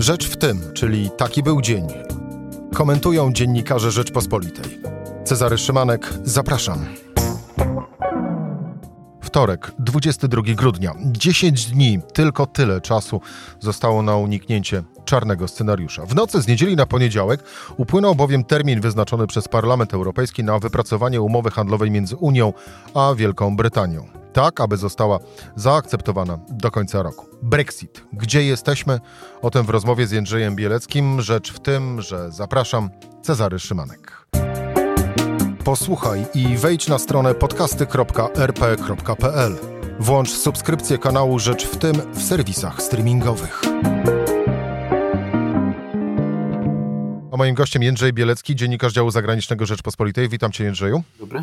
Rzecz w tym, czyli taki był dzień. Komentują dziennikarze Rzeczpospolitej. Cezary Szymanek, zapraszam. Wtorek, 22 grudnia. 10 dni, tylko tyle czasu zostało na uniknięcie czarnego scenariusza. W nocy z niedzieli na poniedziałek upłynął bowiem termin wyznaczony przez Parlament Europejski na wypracowanie umowy handlowej między Unią a Wielką Brytanią. Tak, aby została zaakceptowana do końca roku. Brexit. Gdzie jesteśmy? O tym w rozmowie z Jędrzejem Bieleckim. Rzecz w tym, że zapraszam Cezary Szymanek. Posłuchaj i wejdź na stronę podcasty.rp.pl. Włącz subskrypcję kanału Rzecz w tym w serwisach streamingowych. A moim gościem Jędrzej Bielecki, dziennikarz działu zagranicznego Rzeczpospolitej. Witam cię Jędrzeju. Dobry.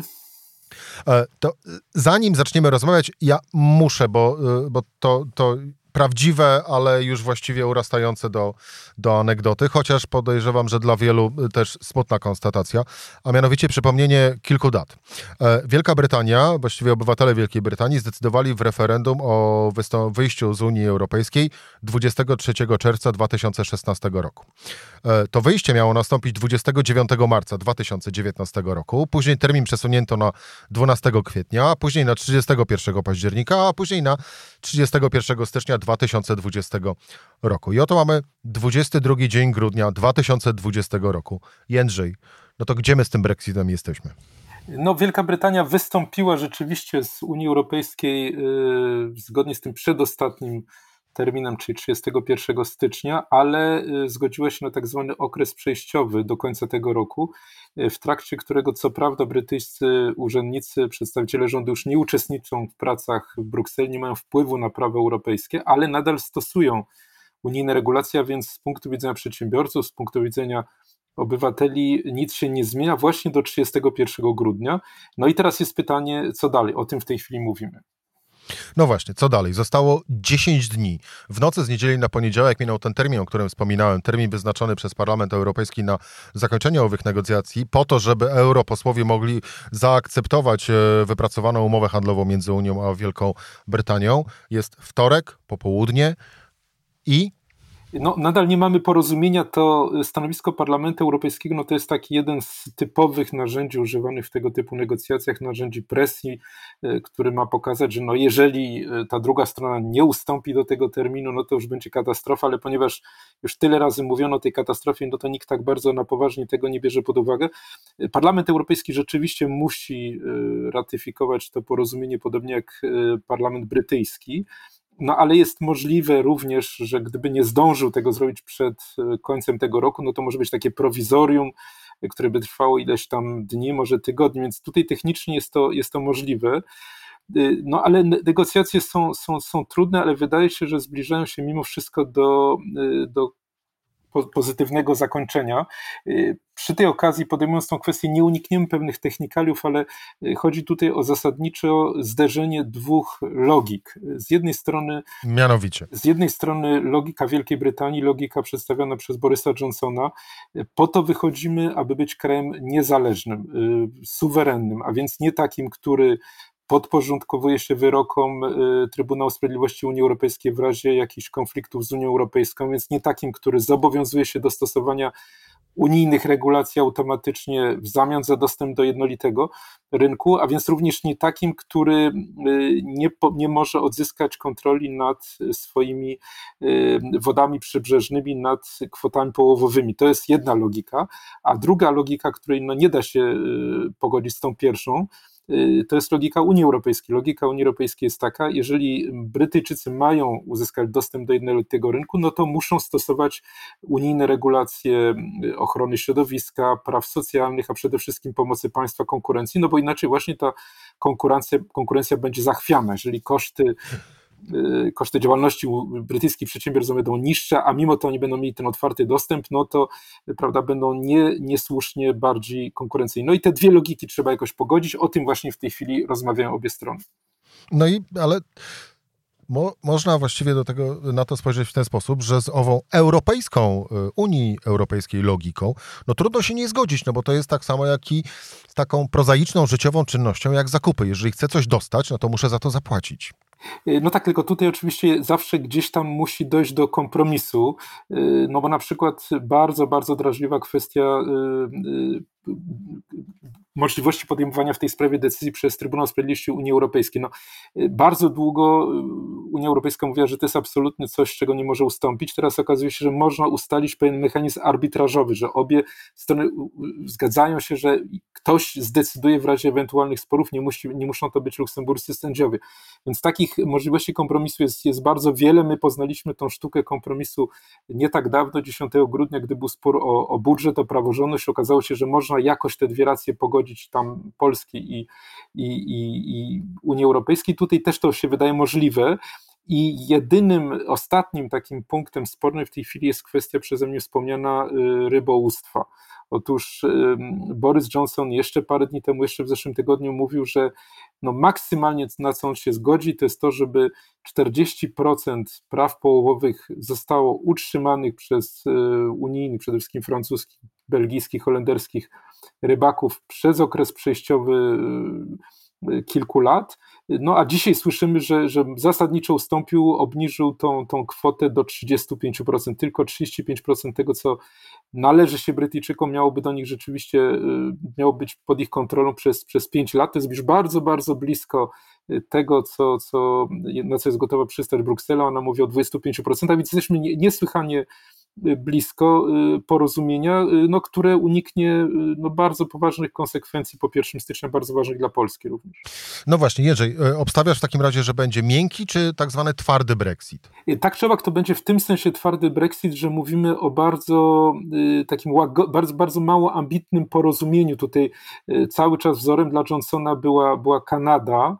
E, to zanim zaczniemy rozmawiać, ja muszę, bo, e, bo to, to prawdziwe, ale już właściwie urastające do, do anegdoty, chociaż podejrzewam, że dla wielu też smutna konstatacja, a mianowicie przypomnienie kilku dat. E, Wielka Brytania, właściwie obywatele Wielkiej Brytanii zdecydowali w referendum o wyjściu z Unii Europejskiej 23 czerwca 2016 roku. E, to wyjście miało nastąpić 29 marca 2019 roku, później termin przesunięto na 12 kwietnia, później na 31 października, a później na 31 stycznia 2020 roku. I oto mamy 22 dzień grudnia 2020 roku. Jędrzej, no to gdzie my z tym Brexitem jesteśmy? No, Wielka Brytania wystąpiła rzeczywiście z Unii Europejskiej yy, zgodnie z tym przedostatnim terminem, czyli 31 stycznia, ale y, zgodziła się na tak zwany okres przejściowy do końca tego roku, y, w trakcie którego co prawda brytyjscy urzędnicy, przedstawiciele rządu już nie uczestniczą w pracach w Brukseli, nie mają wpływu na prawo europejskie, ale nadal stosują unijne regulacje, a więc z punktu widzenia przedsiębiorców, z punktu widzenia obywateli nic się nie zmienia właśnie do 31 grudnia. No i teraz jest pytanie, co dalej? O tym w tej chwili mówimy. No właśnie, co dalej? Zostało 10 dni. W nocy z niedzieli na poniedziałek minął ten termin, o którym wspominałem, termin wyznaczony przez Parlament Europejski na zakończenie owych negocjacji, po to, żeby europosłowie mogli zaakceptować e, wypracowaną umowę handlową między Unią a Wielką Brytanią. Jest wtorek, popołudnie i no, nadal nie mamy porozumienia, to stanowisko Parlamentu Europejskiego no, to jest taki jeden z typowych narzędzi używanych w tego typu negocjacjach, narzędzi presji, e, który ma pokazać, że no, jeżeli e, ta druga strona nie ustąpi do tego terminu, no to już będzie katastrofa, ale ponieważ już tyle razy mówiono o tej katastrofie, no to nikt tak bardzo na poważnie tego nie bierze pod uwagę. Parlament Europejski rzeczywiście musi e, ratyfikować to porozumienie, podobnie jak Parlament Brytyjski. No ale jest możliwe również, że gdyby nie zdążył tego zrobić przed e, końcem tego roku, no to może być takie prowizorium, które by trwało ileś tam dni, może tygodni, więc tutaj technicznie jest to, jest to możliwe. E, no ale negocjacje są, są, są trudne, ale wydaje się, że zbliżają się mimo wszystko do, e, do pozytywnego zakończenia. Y, przy tej okazji, podejmując tą kwestię, nie unikniemy pewnych technikaliów, ale y, chodzi tutaj o zasadnicze zderzenie dwóch logik. Z jednej strony. Mianowicie. Z jednej strony logika Wielkiej Brytanii, logika przedstawiona przez Borysa Johnsona. Po to wychodzimy, aby być krajem niezależnym, y, suwerennym, a więc nie takim, który podporządkowuje się wyrokom y, Trybunału Sprawiedliwości Unii Europejskiej w razie jakichś konfliktów z Unią Europejską, więc nie takim, który zobowiązuje się do stosowania unijnych regulacji automatycznie w zamian za dostęp do jednolitego rynku, a więc również nie takim, który y, nie, nie może odzyskać kontroli nad swoimi y, wodami przybrzeżnymi, nad kwotami połowowymi. To jest jedna logika, a druga logika, której no nie da się pogodzić z tą pierwszą, to jest logika Unii Europejskiej. Logika Unii Europejskiej jest taka, jeżeli Brytyjczycy mają uzyskać dostęp do jednolitego rynku, no to muszą stosować unijne regulacje y, ochrony środowiska, praw socjalnych, a przede wszystkim pomocy państwa konkurencji, no bo inaczej właśnie ta konkurencja, konkurencja będzie zachwiana. Jeżeli koszty Y, koszty działalności brytyjskich przedsiębiorstw będą niższe, a mimo to oni będą mieli ten otwarty dostęp, no to prawda, będą nie, niesłusznie bardziej konkurencyjni. No i te dwie logiki trzeba jakoś pogodzić, o tym właśnie w tej chwili rozmawiają obie strony. No i, ale Mo, można właściwie do tego, na to spojrzeć w ten sposób, że z ową europejską, y, Unii Europejskiej logiką, no trudno się nie zgodzić, no bo to jest tak samo jak i z taką prozaiczną, życiową czynnością jak zakupy. Jeżeli chcę coś dostać, no to muszę za to zapłacić. No tak, tylko tutaj oczywiście zawsze gdzieś tam musi dojść do kompromisu, no bo na przykład bardzo, bardzo drażliwa kwestia możliwości podejmowania w tej sprawie decyzji przez Trybunał Sprawiedliwości Unii Europejskiej. No, bardzo długo Unia Europejska mówiła, że to jest absolutnie coś, czego nie może ustąpić. Teraz okazuje się, że można ustalić pewien mechanizm arbitrażowy, że obie strony zgadzają się, że ktoś zdecyduje w razie ewentualnych sporów, nie, musi, nie muszą to być luksemburscy sędziowie. Więc takich możliwości kompromisu jest, jest bardzo wiele. My poznaliśmy tą sztukę kompromisu nie tak dawno, 10 grudnia, gdy był spór o, o budżet, o praworządność. Okazało się, że można jakoś te dwie racje pogodzić tam Polski i, i, i, i Unii Europejskiej. Tutaj też to się wydaje możliwe. I jedynym, ostatnim takim punktem spornym w tej chwili jest kwestia przeze mnie wspomniana y, rybołówstwa. Otóż Boris Johnson jeszcze parę dni temu, jeszcze w zeszłym tygodniu mówił, że no maksymalnie na co on się zgodzi, to jest to, żeby 40% praw połowowych zostało utrzymanych przez y, unijnych, przede wszystkim francuskich, belgijskich, holenderskich rybaków przez okres przejściowy kilku lat. No a dzisiaj słyszymy, że, że zasadniczo ustąpił, obniżył tą, tą kwotę do 35%. Tylko 35% tego, co należy się Brytyjczykom, miałoby do nich rzeczywiście, y, miało być pod ich kontrolą przez, przez 5 lat. To jest już bardzo, bardzo blisko y, tego, co, co, na co jest gotowa przystać Bruksela. Ona mówi o 25%, więc jesteśmy niesłychanie blisko y, porozumienia, y, no, które uniknie y, no, bardzo poważnych konsekwencji po 1 stycznia, bardzo ważnych dla Polski również. No właśnie, Jerzy, obstawiasz w takim razie, że będzie miękki czy tak zwany twardy Brexit? Tak trzeba, to będzie w tym sensie twardy Brexit, że mówimy o bardzo takim bardzo, bardzo mało ambitnym porozumieniu. Tutaj cały czas wzorem dla Johnsona była, była Kanada,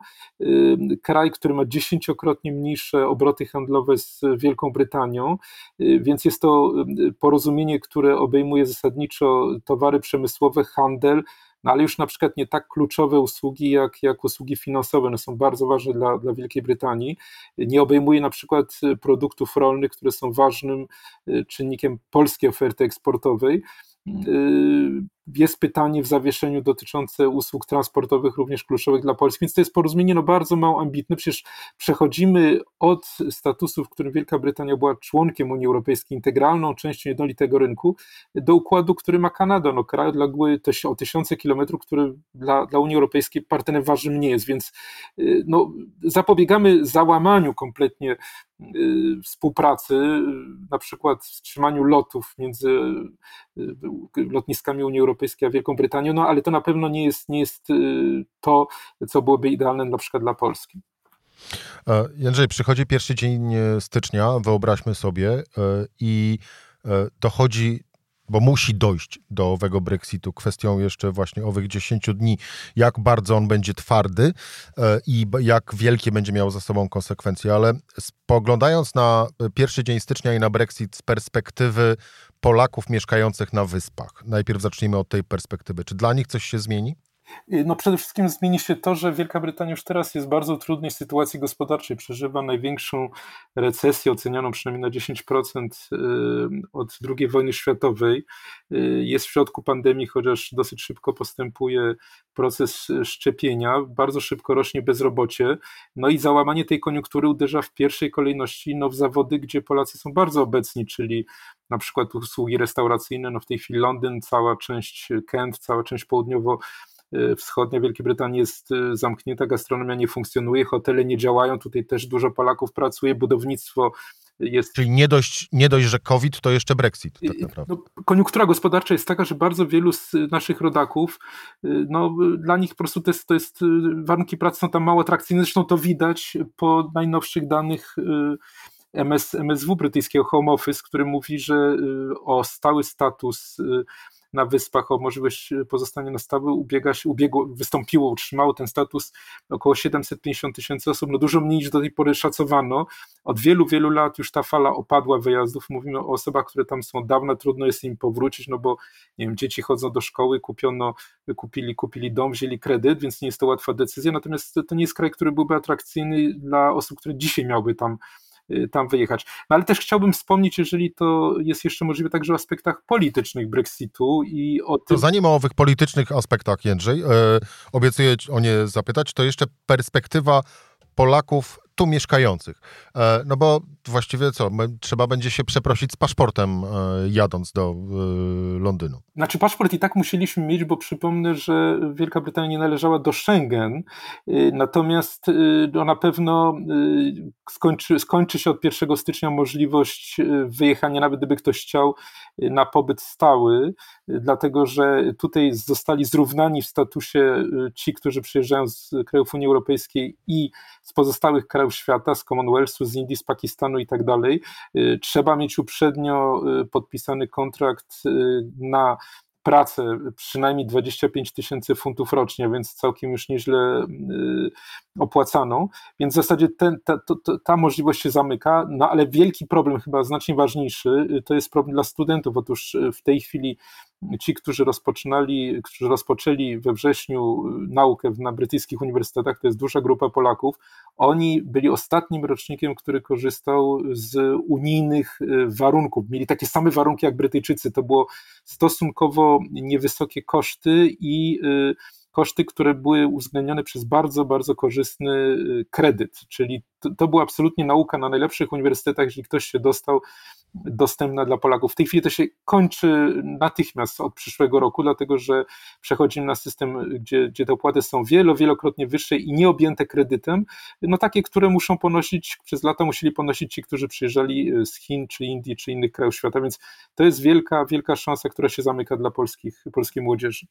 kraj, który ma dziesięciokrotnie mniejsze obroty handlowe z Wielką Brytanią, więc jest to porozumienie, które obejmuje zasadniczo towary przemysłowe, handel, no ale już na przykład nie tak kluczowe usługi jak, jak usługi finansowe, one są bardzo ważne dla, dla Wielkiej Brytanii. Nie obejmuje na przykład produktów rolnych, które są ważnym y, czynnikiem polskiej oferty eksportowej. Y, jest pytanie w zawieszeniu dotyczące usług transportowych, również kluczowych dla Polski, więc to jest porozumienie no, bardzo mało ambitne. Przecież przechodzimy od statusu, w którym Wielka Brytania była członkiem Unii Europejskiej, integralną częścią jednolitego rynku, do układu, który ma Kanada, no, kraj odległy o tysiące kilometrów, który dla, dla Unii Europejskiej partnerem ważnym nie jest, więc y, no, zapobiegamy załamaniu kompletnie y, współpracy, na przykład wstrzymaniu lotów między y, lotniskami Unii Europejskiej, Europejskiej a Wielką Brytanią, no ale to na pewno nie jest, nie jest y, to, co byłoby idealne na przykład dla Polski. E, Jędrzej, przychodzi pierwszy dzień e, stycznia, wyobraźmy sobie, e, i dochodzi bo musi dojść do owego Brexitu. Kwestią jeszcze właśnie owych 10 dni, jak bardzo on będzie twardy i jak wielkie będzie miał za sobą konsekwencje. Ale spoglądając na pierwszy dzień stycznia i na Brexit z perspektywy Polaków mieszkających na wyspach. Najpierw zacznijmy od tej perspektywy. Czy dla nich coś się zmieni? No przede wszystkim zmieni się to, że Wielka Brytania już teraz jest w bardzo trudnej sytuacji gospodarczej. Przeżywa największą recesję, ocenianą przynajmniej na 10% y, od II wojny światowej. Y, jest w środku pandemii, chociaż dosyć szybko postępuje proces szczepienia, bardzo szybko rośnie bezrobocie. No i załamanie tej koniunktury uderza w pierwszej kolejności no, w zawody, gdzie Polacy są bardzo obecni, czyli na przykład usługi restauracyjne, no w tej chwili Londyn, cała część Kent, cała część południowo wschodnia Wielkiej Brytanii jest y, zamknięta, gastronomia nie funkcjonuje, hotele nie działają, tutaj też dużo Polaków pracuje, budownictwo jest... Czyli nie dość, nie dość, że COVID, to jeszcze Brexit tak naprawdę. No, koniunktura gospodarcza jest taka, że bardzo wielu z naszych rodaków, y, no, dla nich po prostu to jest, to jest y, warunki pracy są tam mało atrakcyjne, zresztą to widać po najnowszych danych MS, MSW brytyjskiego Home Office, który mówi, że o stały status na wyspach o możliwość pozostania na stałe ubiega się, ubiegło, wystąpiło, utrzymało ten status około 750 tysięcy osób, no dużo mniej niż do tej pory szacowano. Od wielu, wielu lat już ta fala opadła wyjazdów. Mówimy o osobach, które tam są od dawna, trudno jest im powrócić, no bo nie wiem, dzieci chodzą do szkoły, kupiono, kupili, kupili dom, wzięli kredyt, więc nie jest to łatwa decyzja. Natomiast to nie jest kraj, który byłby atrakcyjny dla osób, które dzisiaj miałby tam tam wyjechać. No ale też chciałbym wspomnieć, jeżeli to jest jeszcze możliwe, także o aspektach politycznych Brexitu i o tym... To zanim o owych politycznych aspektach, Jędrzej, e, obiecuję o nie zapytać, to jeszcze perspektywa Polaków tu mieszkających. E, no bo właściwie co, trzeba będzie się przeprosić z paszportem e, jadąc do e, Londynu. Znaczy paszport i tak musieliśmy mieć, bo przypomnę, że Wielka Brytania nie należała do Schengen, natomiast no, na pewno skończy, skończy się od 1 stycznia możliwość wyjechania, nawet gdyby ktoś chciał, na pobyt stały, dlatego że tutaj zostali zrównani w statusie ci, którzy przyjeżdżają z krajów Unii Europejskiej i z pozostałych krajów świata, z Commonwealthu, z Indii, z Pakistanu i tak dalej. Y, trzeba mieć uprzednio y, podpisany kontrakt y, na pracę przynajmniej 25 tysięcy funtów rocznie, więc całkiem już nieźle opłacaną. Więc w zasadzie ten, ta, to, ta możliwość się zamyka, no ale wielki problem, chyba znacznie ważniejszy, to jest problem dla studentów. Otóż w tej chwili ci, którzy rozpoczynali, którzy rozpoczęli we wrześniu naukę na brytyjskich uniwersytetach, to jest duża grupa Polaków, oni byli ostatnim rocznikiem, który korzystał z unijnych y, warunków. Mieli takie same warunki jak Brytyjczycy. To było stosunkowo niewysokie koszty i y, koszty, które były uwzględnione przez bardzo, bardzo korzystny y, kredyt, czyli to, to była absolutnie nauka na najlepszych uniwersytetach, jeśli ktoś się dostał dostępna dla Polaków. W tej chwili to się kończy natychmiast od przyszłego roku, dlatego że przechodzimy na system, gdzie, gdzie te opłaty są wielo, wielokrotnie wyższe i nieobjęte kredytem, no takie, które muszą ponosić, przez lata musieli ponosić ci, którzy przyjeżdżali z Chin, czy Indii, czy innych krajów świata, więc to jest wielka, wielka szansa, która się zamyka dla polskich, polskiej młodzieży.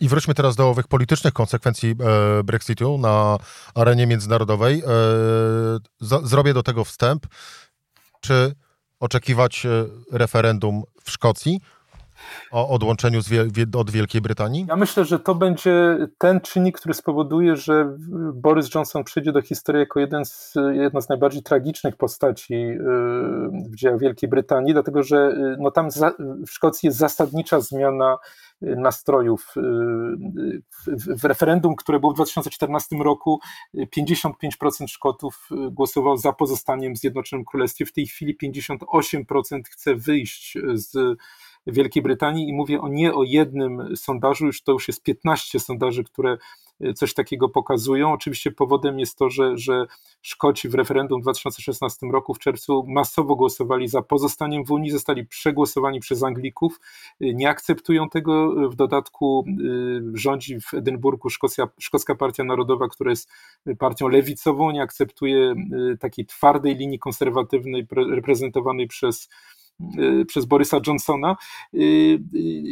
I wróćmy teraz do owych politycznych konsekwencji e, Brexitu na arenie międzynarodowej. E, zrobię do tego wstęp. Czy oczekiwać e, referendum w Szkocji o odłączeniu od Wielkiej Brytanii? Ja myślę, że to będzie ten czynnik, który spowoduje, że Boris Johnson przyjdzie do historii jako jeden z, jedna z najbardziej tragicznych postaci e, w dziejach Wielkiej Brytanii, dlatego że e, no tam za, w Szkocji jest zasadnicza zmiana nastrojów. W referendum, które było w 2014 roku, 55% Szkotów głosowało za pozostaniem w Zjednoczonym Królestwie. W tej chwili 58% chce wyjść z Wielkiej Brytanii i mówię o nie o jednym sondażu, już to już jest 15 sondaży, które coś takiego pokazują. Oczywiście powodem jest to, że, że Szkoci w referendum w 2016 roku w czerwcu masowo głosowali za pozostaniem w Unii, zostali przegłosowani przez Anglików, nie akceptują tego. W dodatku y, rządzi w Edynburgu Szkocja, Szkocka Partia Narodowa, która jest partią lewicową, nie akceptuje y, takiej twardej linii konserwatywnej reprezentowanej przez przez Borysa Johnsona. Y, y,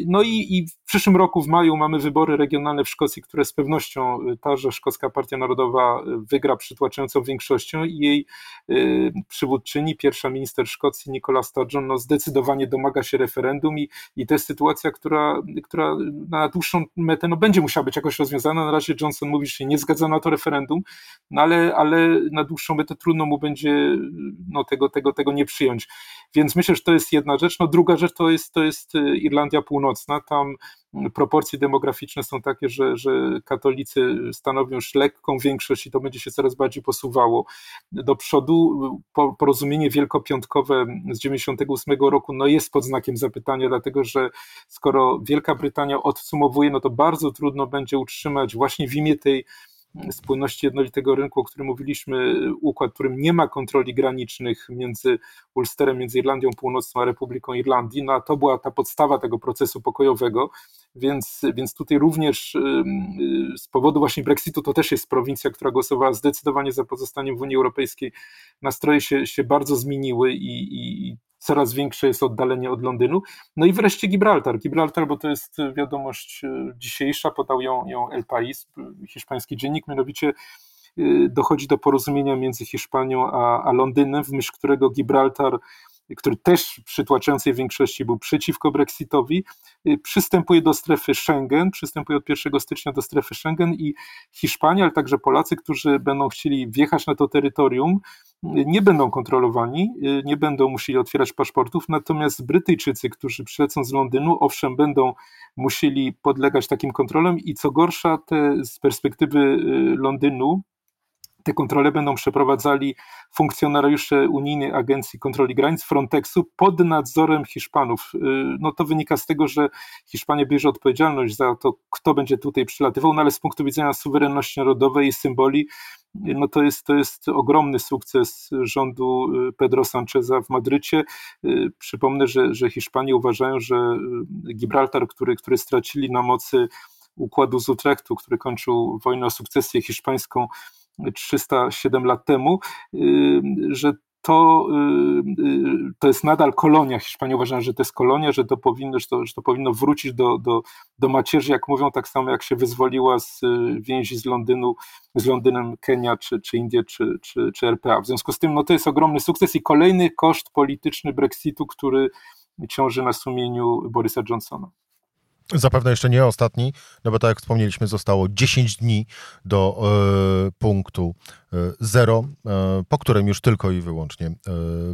no i, i, w przyszłym roku, w maju, mamy wybory regionalne w Szkocji, które z pewnością ta, że Szkocka Partia Narodowa wygra przytłaczającą większością i jej przywódczyni, pierwsza minister Szkocji, Nicola Sturgeon, no zdecydowanie domaga się referendum i, i to jest sytuacja, która, która na dłuższą metę no, będzie musiała być jakoś rozwiązana. Na razie Johnson mówi, że się nie zgadza na to referendum, no ale, ale na dłuższą metę trudno mu będzie no, tego, tego, tego nie przyjąć. Więc myślę, że to jest jedna rzecz. No druga rzecz to jest, to jest y, Irlandia Północna. Tam proporcje demograficzne są takie, że, że katolicy stanowią już lekką większość i to będzie się coraz bardziej posuwało do przodu. Porozumienie wielkopiątkowe z 98 roku no jest pod znakiem zapytania, dlatego że skoro Wielka Brytania odsumowuje, no to bardzo trudno będzie utrzymać właśnie w imię tej spójności jednolitego rynku, o którym mówiliśmy, układ, w którym nie ma kontroli granicznych między Ulsterem, między Irlandią Północną a Republiką Irlandii, no a to była ta podstawa tego procesu pokojowego, więc, więc tutaj również z powodu właśnie Brexitu, to też jest prowincja, która głosowała zdecydowanie za pozostaniem w Unii Europejskiej, nastroje się, się bardzo zmieniły i, i coraz większe jest oddalenie od Londynu. No i wreszcie Gibraltar. Gibraltar, bo to jest wiadomość e, dzisiejsza, podał ją, ją El País, hiszpański dziennik, mianowicie e, dochodzi do porozumienia między Hiszpanią a, a Londynem, w myśl którego Gibraltar który też w przytłaczającej większości był przeciwko Brexitowi, y, przystępuje do strefy Schengen, przystępuje od 1 stycznia do strefy Schengen i Hiszpania, ale także Polacy, którzy będą chcieli wjechać na to terytorium, y, nie będą kontrolowani, y, nie będą musieli otwierać paszportów, natomiast Brytyjczycy, którzy przylecą z Londynu, owszem, będą musieli podlegać takim kontrolom i co gorsza, te z perspektywy Londynu, te kontrole będą przeprowadzali funkcjonariusze Unijnej Agencji Kontroli Granic Frontexu pod nadzorem Hiszpanów. Y, no to wynika z tego, że Hiszpania bierze odpowiedzialność za to, kto będzie tutaj przylatywał, no ale z punktu widzenia suwerenności narodowej i symboli, no to jest, to jest ogromny sukces rządu y, Pedro Sancheza w Madrycie. Y, przypomnę, że, że Hiszpanie uważają, że Gibraltar, który, który stracili na mocy układu z Utrechtu, który kończył wojnę o sukcesję hiszpańską 307 lat temu, y, że to, y, y, to jest nadal kolonia. Hiszpanie uważają, że to jest kolonia, że to powinno, że to, że to powinno wrócić do, do, do macierzy, jak mówią, tak samo jak się wyzwoliła z więzi z Londynu, z Londynem Kenia, czy, czy Indie, czy, czy, czy RPA. W związku z tym no, to jest ogromny sukces i kolejny koszt polityczny Brexitu, który ciąży na sumieniu Borysa Johnsona. Zapewne jeszcze nie ostatni, no bo tak jak wspomnieliśmy, zostało 10 dni do e, punktu e, zero, e, po którym już tylko i wyłącznie e,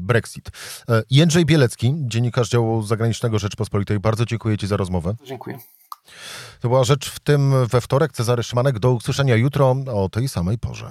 Brexit. E, Jędrzej Bielecki, dziennikarz działu zagranicznego Rzeczpospolitej, bardzo dziękuję Ci za rozmowę. Dziękuję. To była rzecz w tym we wtorek. Cezary Szymanek, do usłyszenia jutro o tej samej porze.